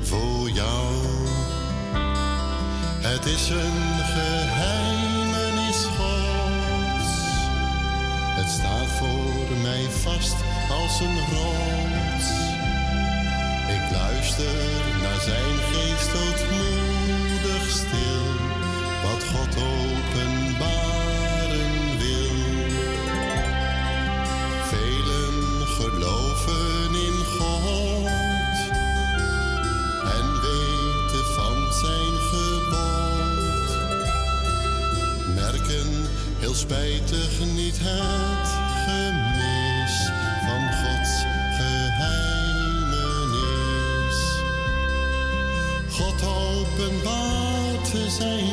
voor jou. Het is een geheimenis Gods. Het staat voor mij vast als een rots. Ik luister naar zijn geest ootmoedig stil, wat God open. say.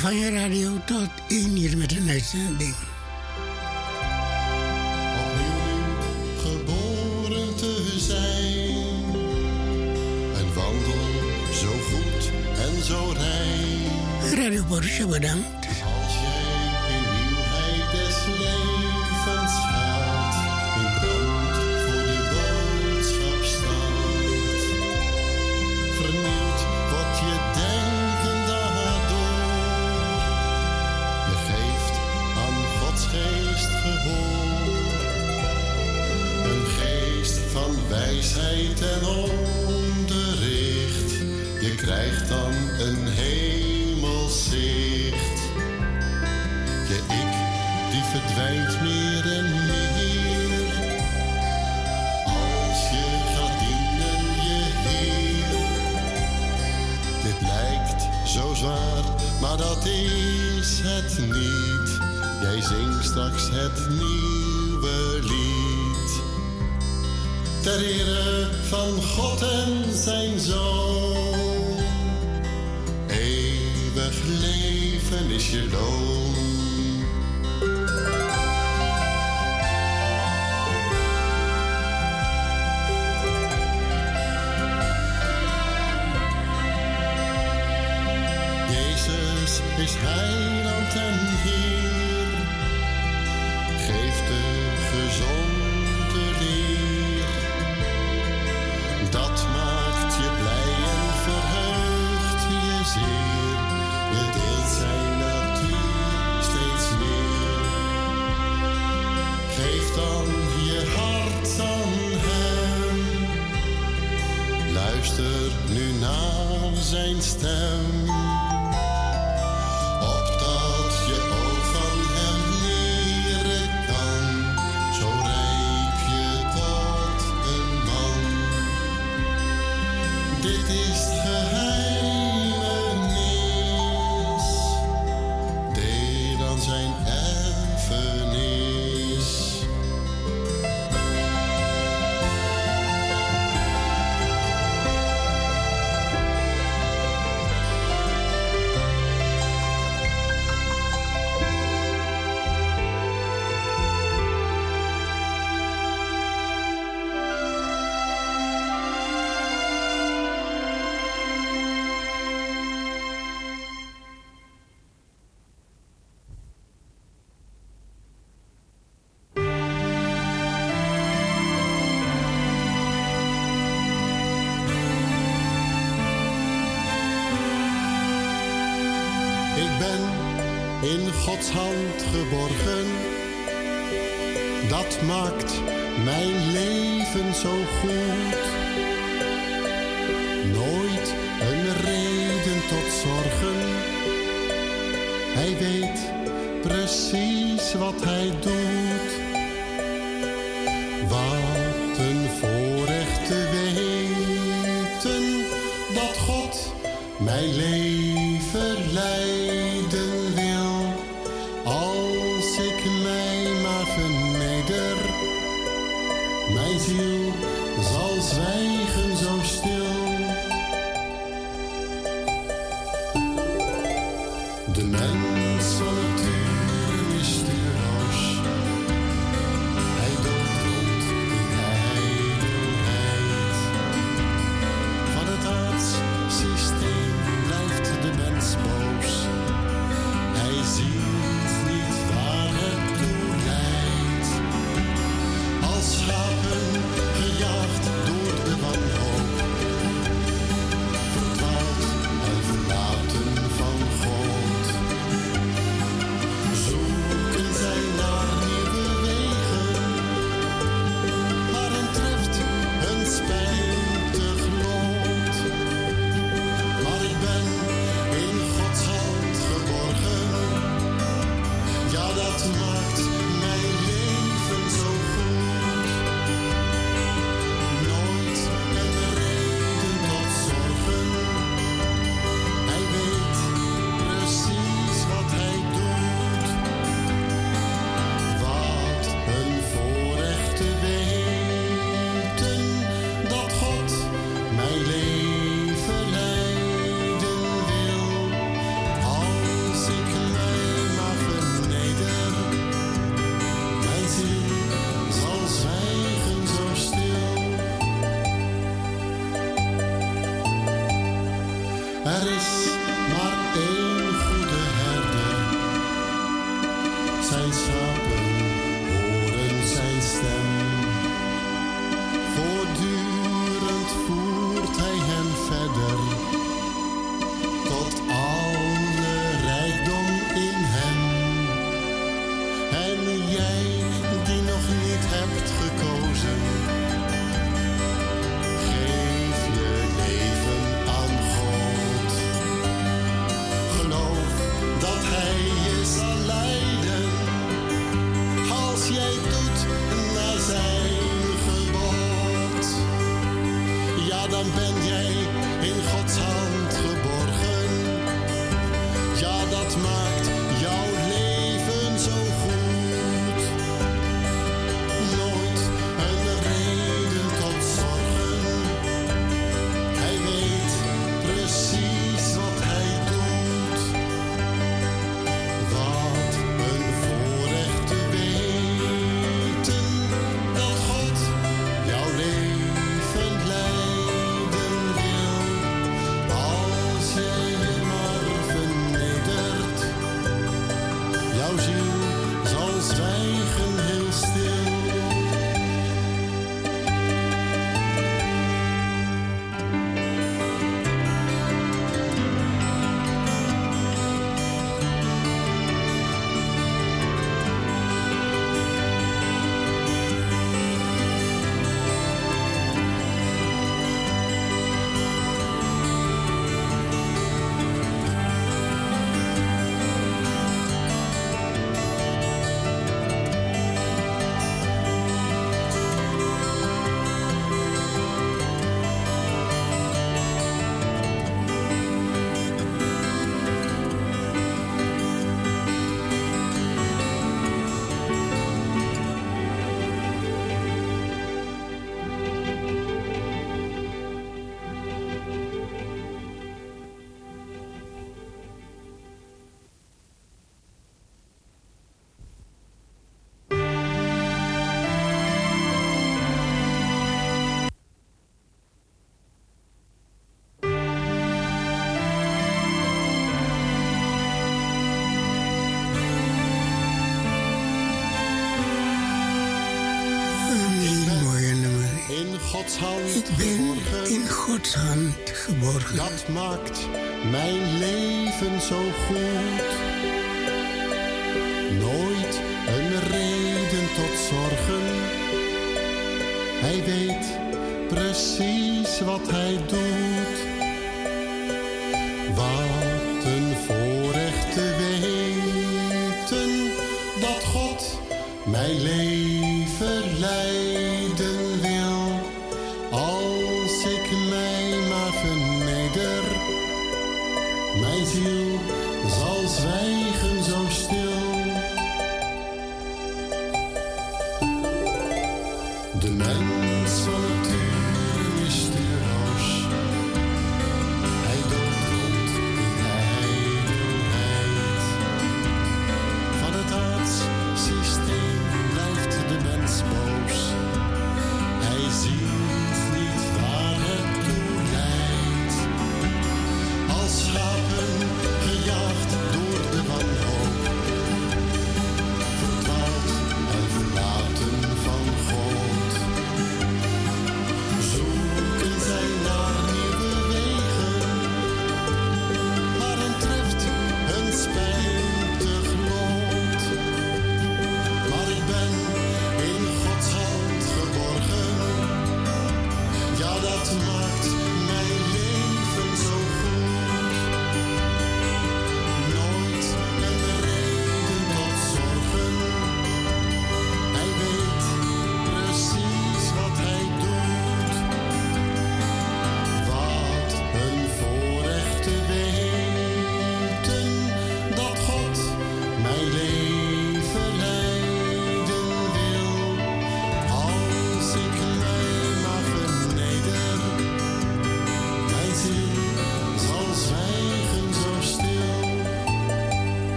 van je radio tot in uur met een uitzending. Opnieuw geboren te zijn en wandel zo goed en zo rein. Radio Borussia bedankt. God en zijn Zoon. Eeuwig leven is je loon. Ik ben in Gods hand geborgen. Dat maakt mijn leven zo goed. Nooit een reden tot zorgen. Hij weet precies wat hij doet. Wat een voorrecht te weten dat God mijn leven Gods hand geborgen. Dat maakt mijn leven zo goed. Nooit een reden tot zorgen. Hij weet precies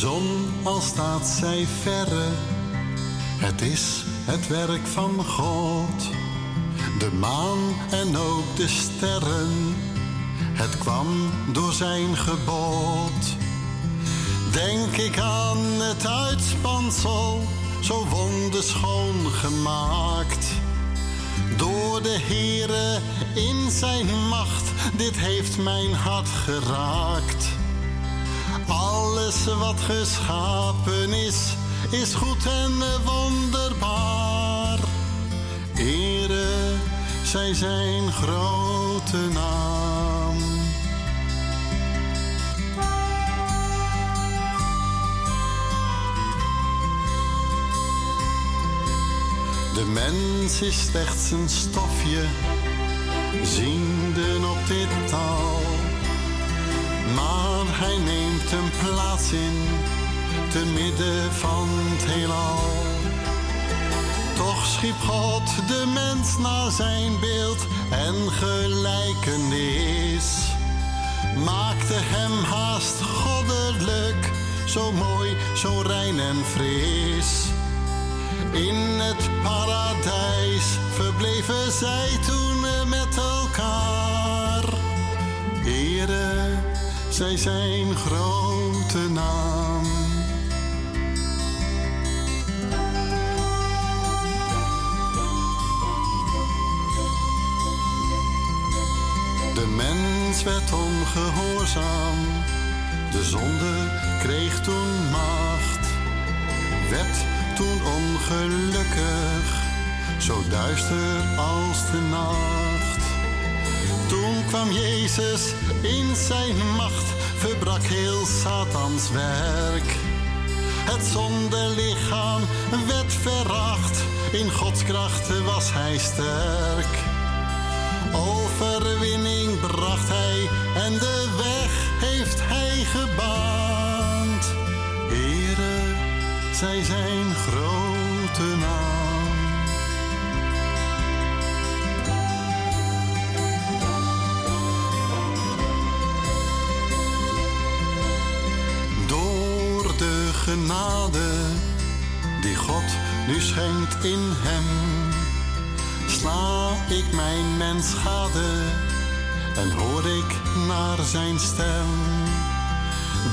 zon, al staat zij verre, het is het werk van God. De maan en ook de sterren, het kwam door zijn gebod. Denk ik aan het uitspansel, zo wonderschoon gemaakt. Door de Heere in zijn macht, dit heeft mijn hart geraakt. Alles wat geschapen is, is goed en wonderbaar. Ere zij zijn grote naam. De mens is slechts een stofje, ziende op dit tal. Maar hij neemt een plaats in, te midden van het heelal. Toch schiep God de mens naar zijn beeld en gelijkenis. Maakte hem haast goddelijk, zo mooi, zo rein en fris. In het paradijs verbleven zij toen zij zijn grote naam. De mens werd ongehoorzaam, de zonde kreeg toen macht, werd toen ongelukkig, zo duister als de nacht. Toen kwam Jezus in zijn macht, verbrak heel Satans werk. Het zondelichaam werd veracht, in Gods kracht was hij sterk. Overwinning bracht hij en de weg heeft hij gebaand. Ere, zij zijn grote naam. Nu schenkt in hem sla ik mijn mens gade en hoor ik naar zijn stem.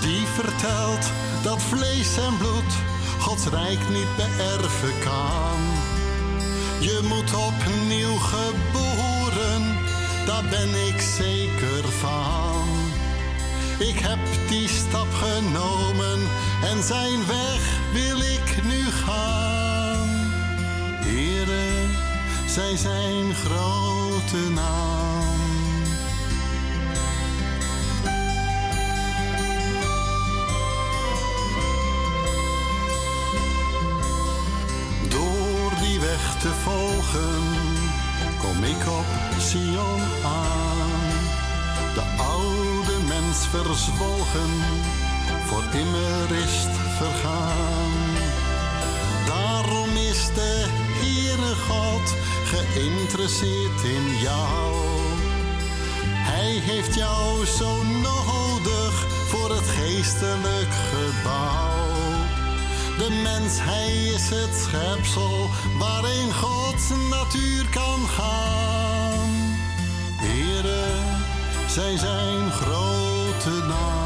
Die vertelt dat vlees en bloed Gods rijk niet beërven kan. Je moet opnieuw geboren, daar ben ik zeker van. Ik heb die stap genomen en zijn weg wil ik nu gaan. Zij zijn grote naam. Door die weg te volgen, kom ik op Sion aan. De oude mens verzwolgen, voor immer is het vergaan. Daarom is de Heere God geïnteresseerd in jou. Hij heeft jou zo nodig voor het geestelijk gebouw. De mens, hij is het schepsel waarin Gods natuur kan gaan. Here, zij zijn grote naam.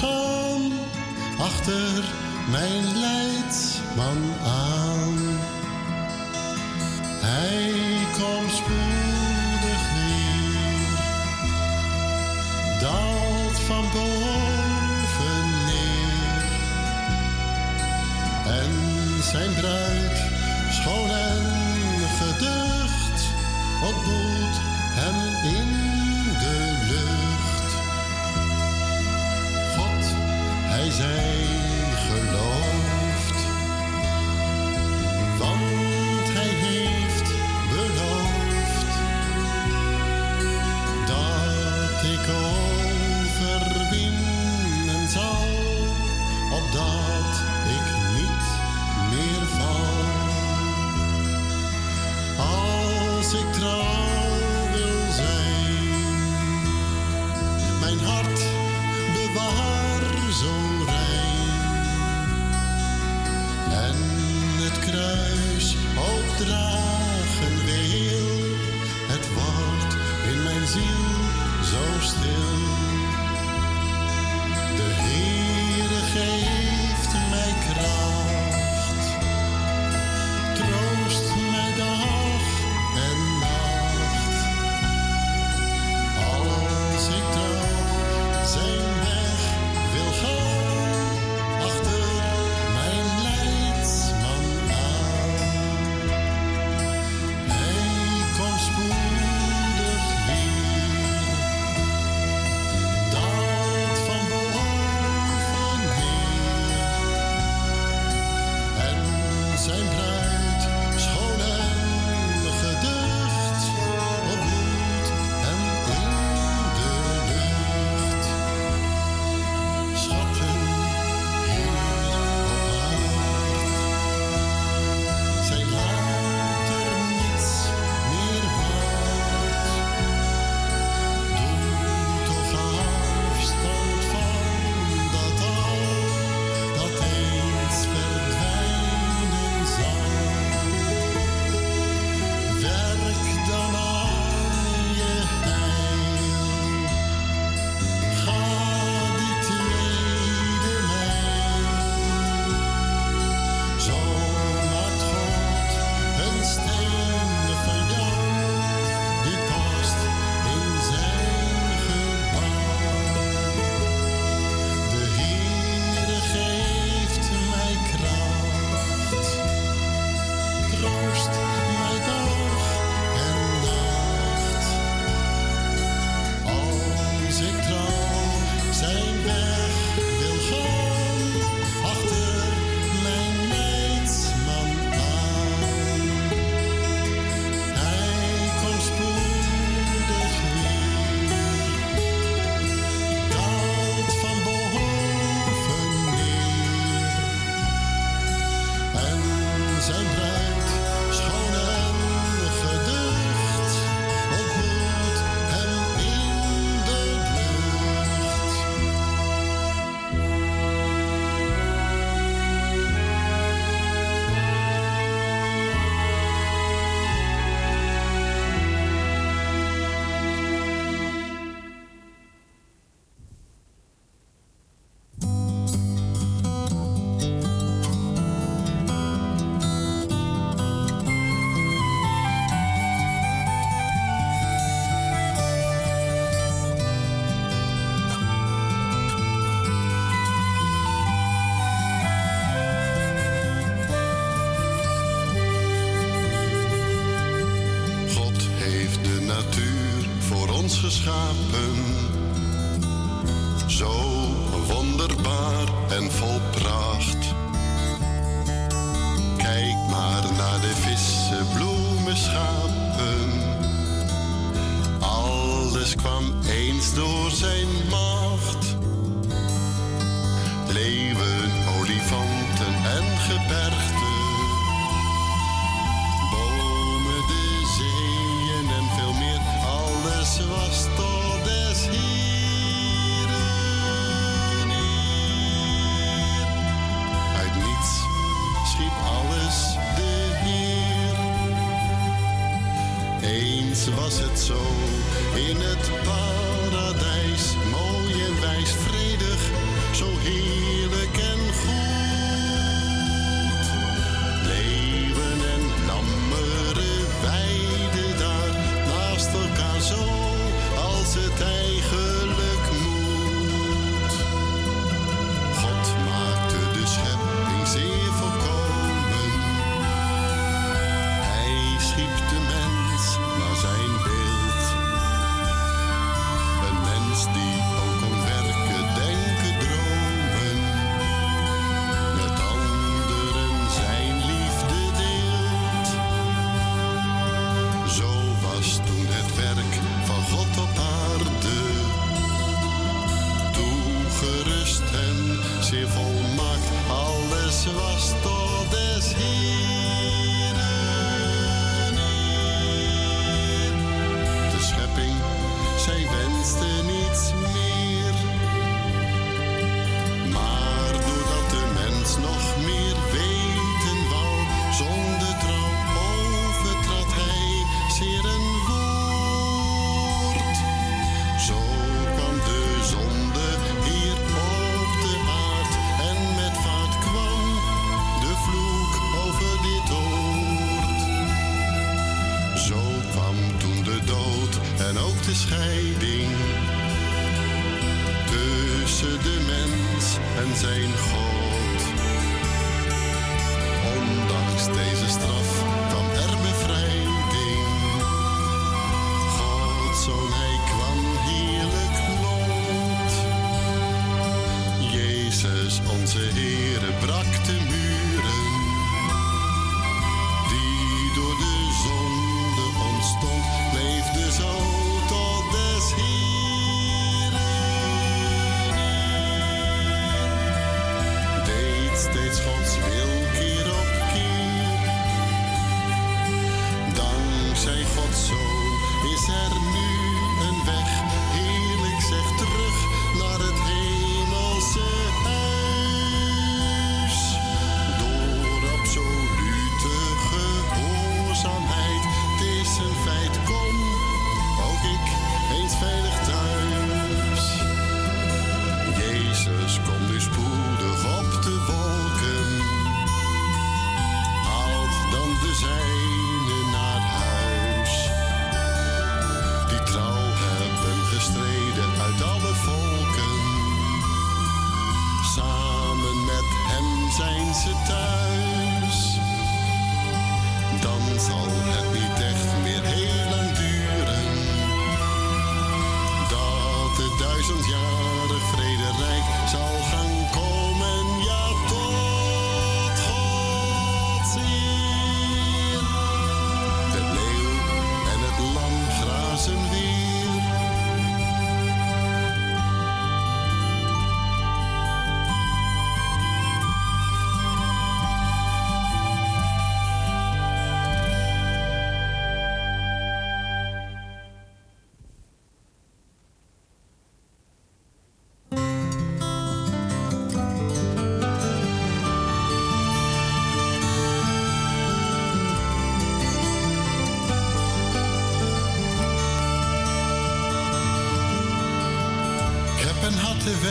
gaan achter mijn leidsman aan. Hij komt spoedig neer, daalt van boven neer. En zijn bruid, schoon en geducht, ontmoet hem in de lucht. Hij zei.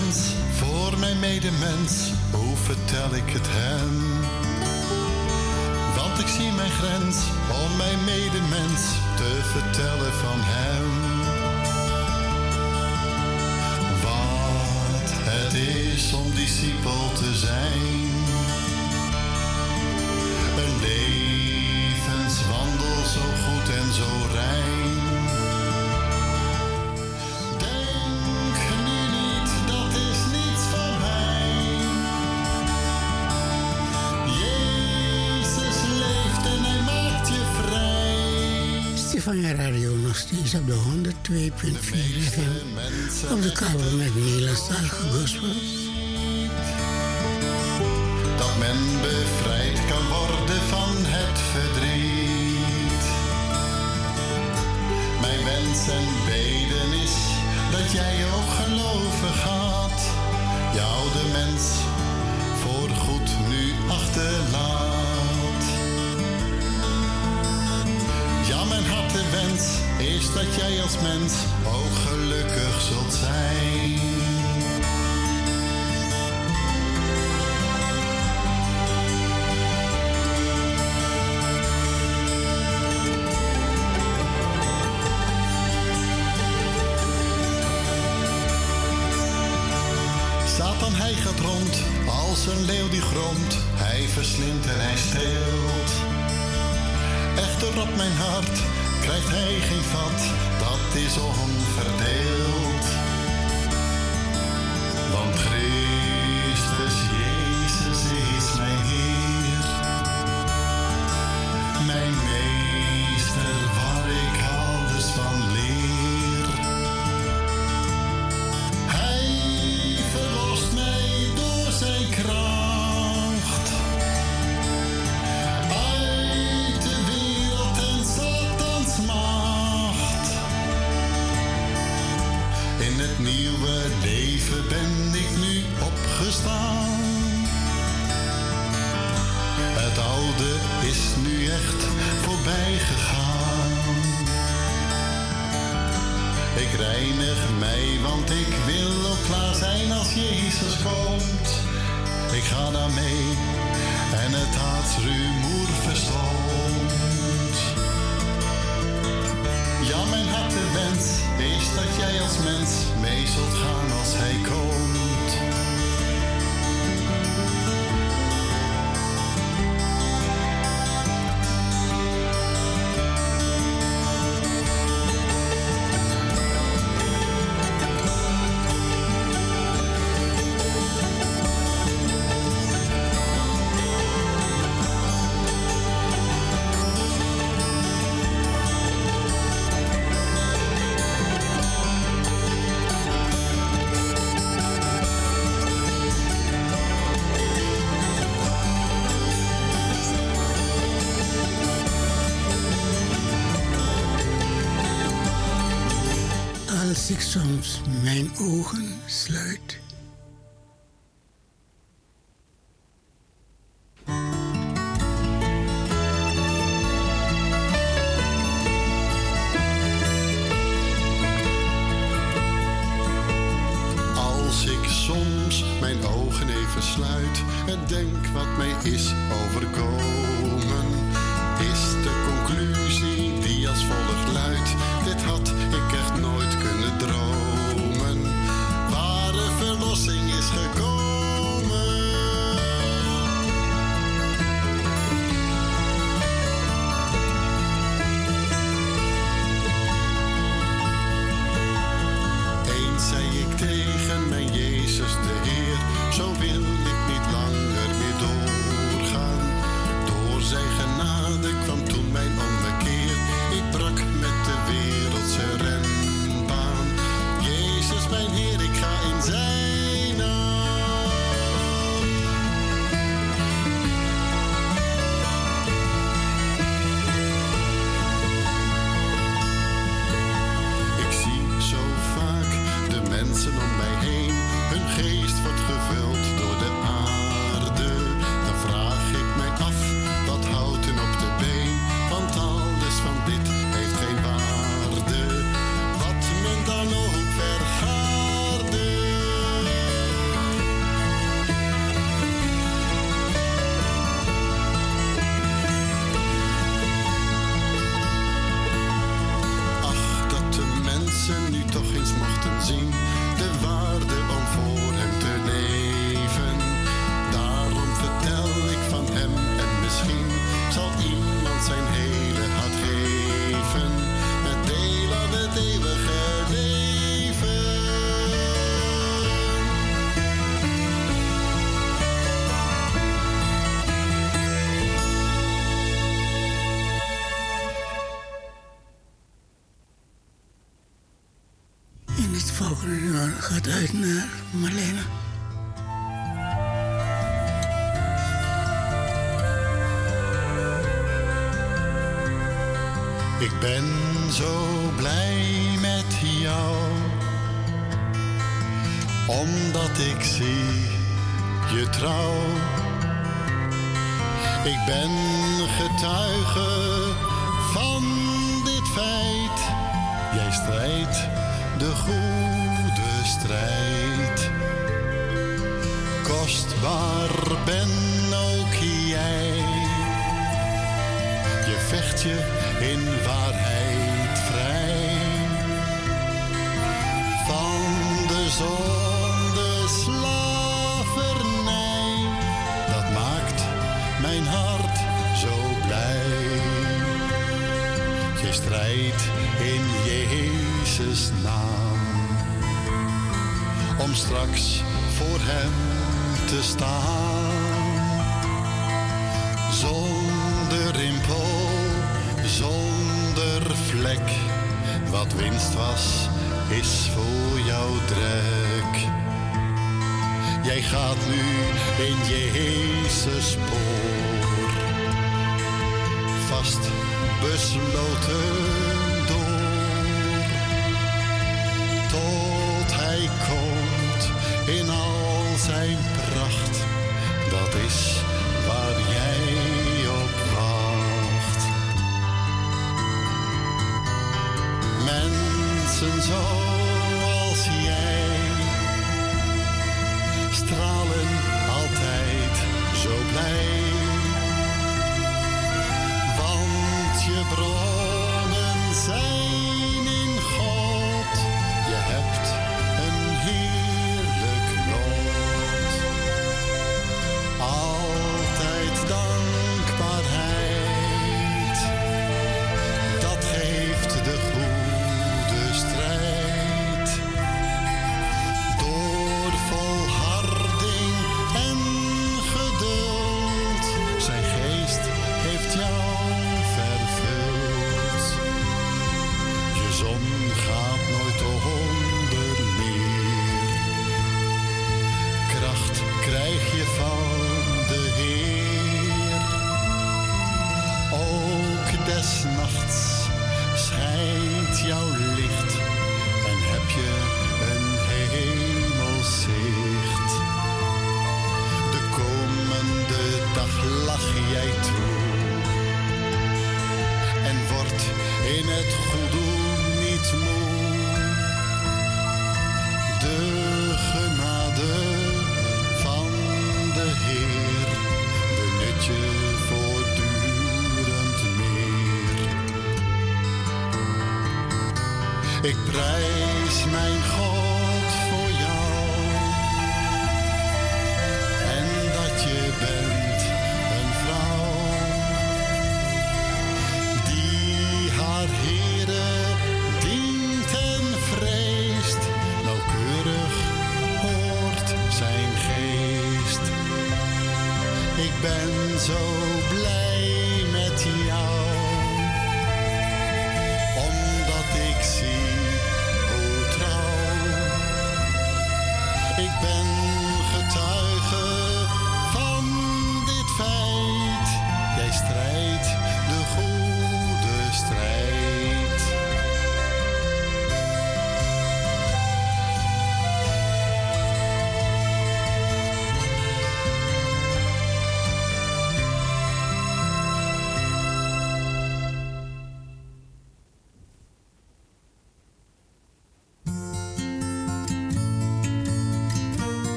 bent voor mijn medemens, hoe vertel ik het hem? Want ik zie mijn grens om mijn medemens te vertellen van hem. Wat het is om discipel Stefania Radio nog op de 102.4 FM. Op de kabel met Nederlandstalige gospels. Dat men bevrijd kan worden van het verdriet. Mijn wens en beden is dat jij ook geloven gaat. Jou de mens voor goed nu achterlaat. Is dat jij als mens ook gelukkig zult zijn. Satan, hij gaat rond als een leeuw die gromt. Hij verslindt en hij steelt. Echter op mijn hart krijgt hij geen vat, dat is onverdeeld. Het oude is nu echt voorbij gegaan. Ik reinig mij, want ik wil ook klaar zijn als Jezus komt. Ik ga daarmee en het haatsrumoer verstond. Ja, mijn wens is dat jij als mens mee zult gaan als hij komt. Mijn ogen sluit. Ik ben zo blij met jou, omdat ik zie je trouw. Ik ben getuige van dit feit, jij strijdt de goede strijd. Waar ben ook jij? Je vecht je in waarheid vrij. Van de zonde slavernij, dat maakt mijn hart zo blij. Je strijdt in Jezus naam, om straks voor hem te staan. Zonder rimpel, zonder vlek. Wat winst was, is voor jou drek. Jij gaat nu in Jezus spoor. Vast besloten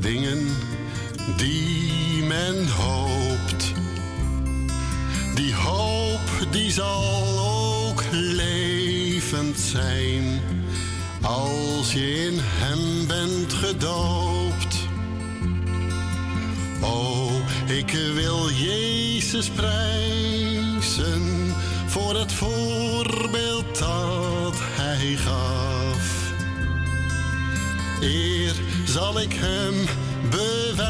dingen die men hoopt. Die hoop die zal ook levend zijn als je in hem bent gedoopt. O, oh, ik wil Jezus prijzen zal ik hem bewijzen,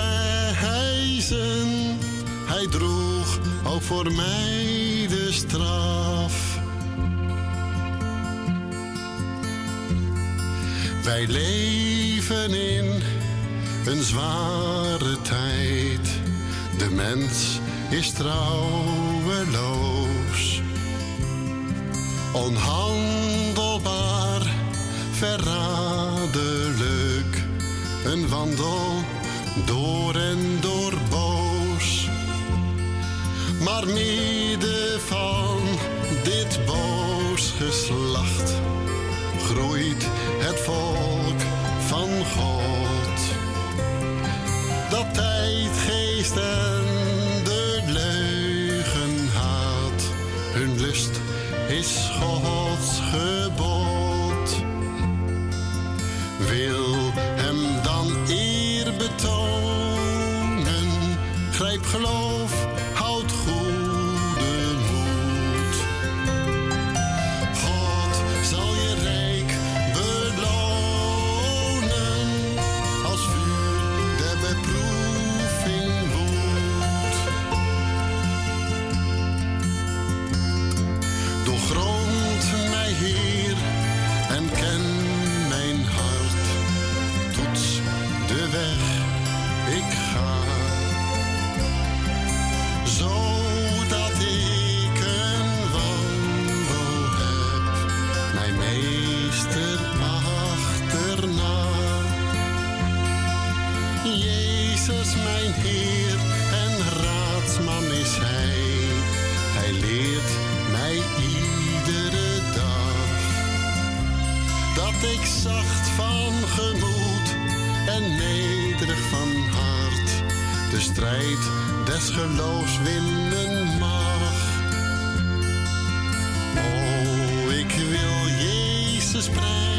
hij droeg ook voor mij de straf. Wij leven in een zware tijd. De mens is trouweloos, onhandelbaar, verraderlijk. Wandel door en door boos. Maar midden van dit boos geslacht groeit het volk zacht van gemoed en nederig van hart de strijd des geloofs winnen mag. Oh, ik wil Jezus prijzen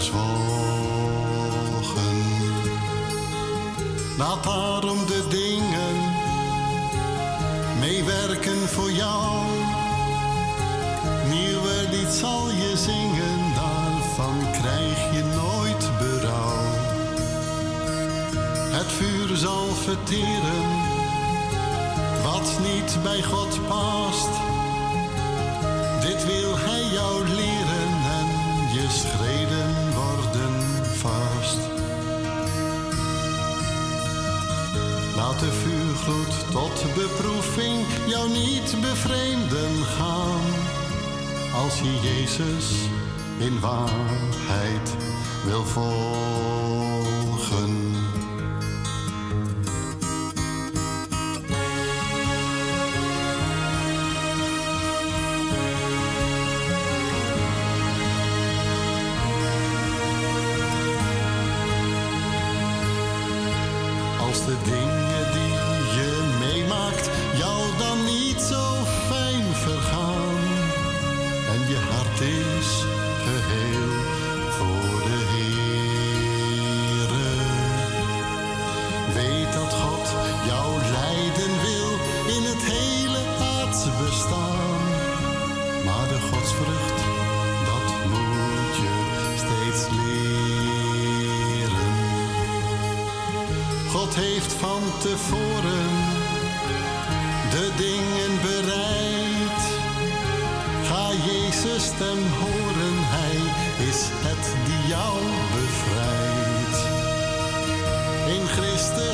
echt verzwolgen. Laat daarom de dingen meewerken voor jou. Nieuwe lied zal je zingen, daarvan krijg je nooit berouw. Het vuur zal verteren wat niet bij God past. Laat de vuurgloed tot beproeving jou niet bevreemden gaan. Als je Jezus in waarheid wil volgen.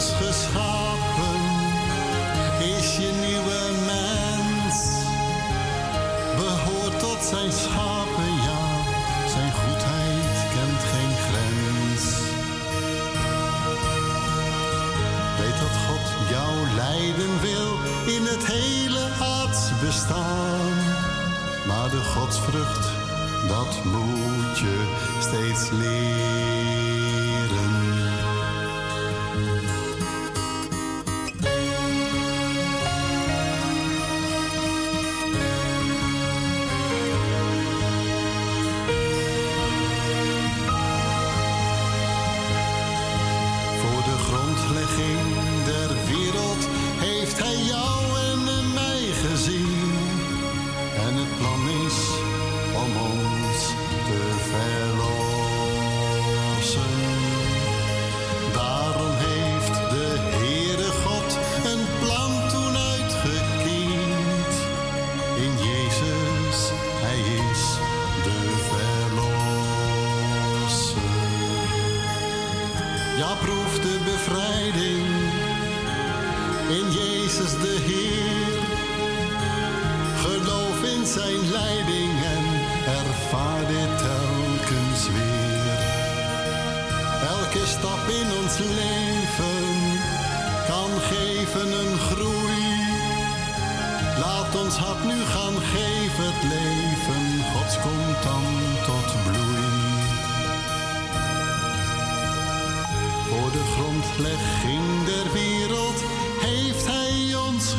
is geschapen, is je nieuwe mens. Behoort tot zijn schapen, ja, zijn goedheid kent geen grens. Weet dat God jou leiden wil in het hele aardsbestaan. Maar de godsvrucht, dat moet je steeds leren.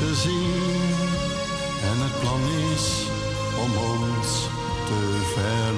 En het plan is om ons te verlossen.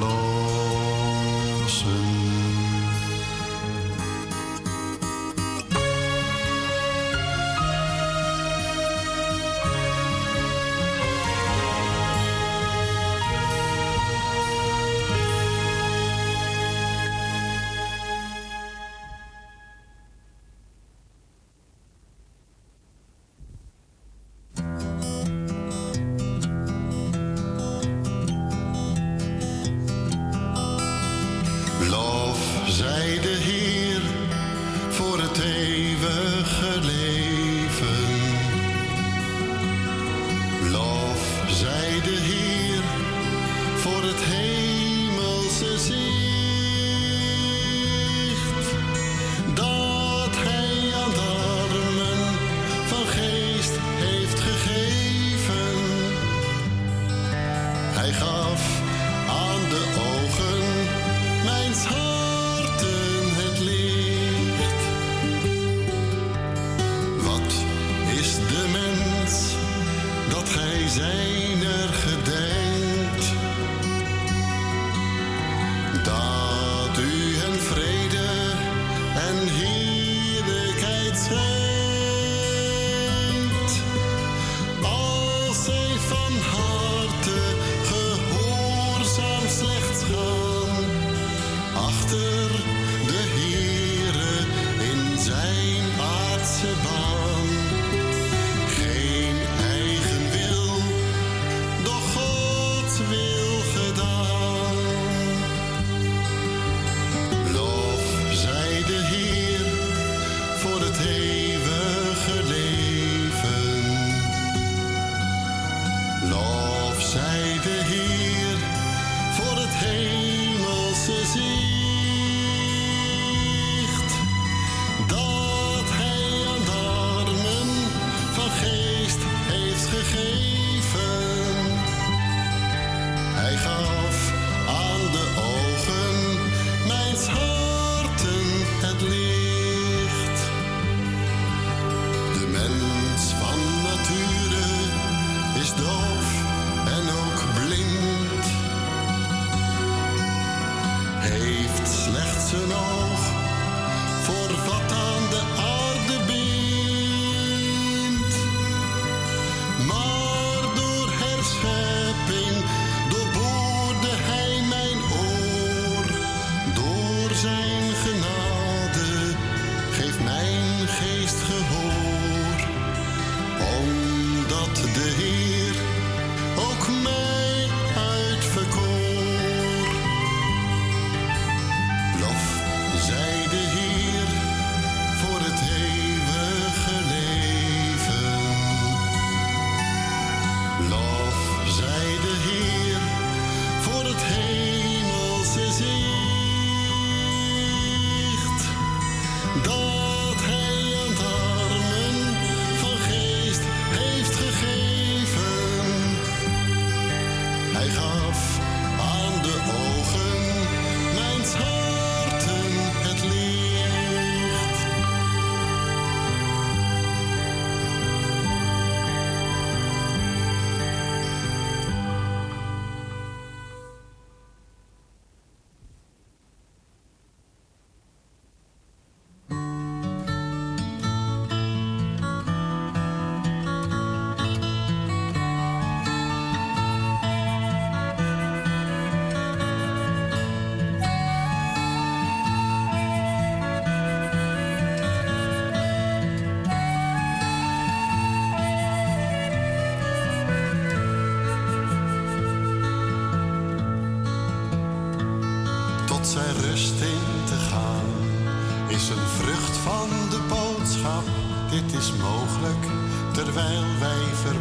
Zijn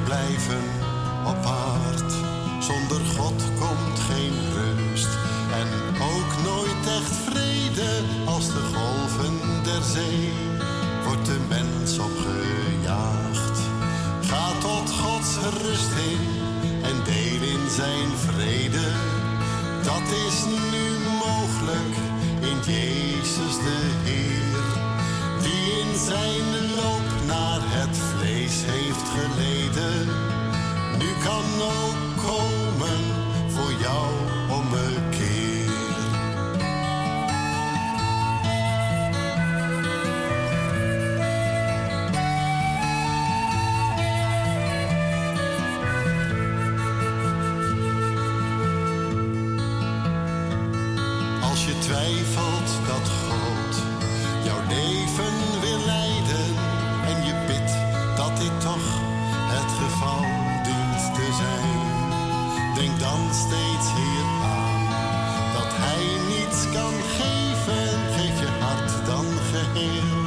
rust in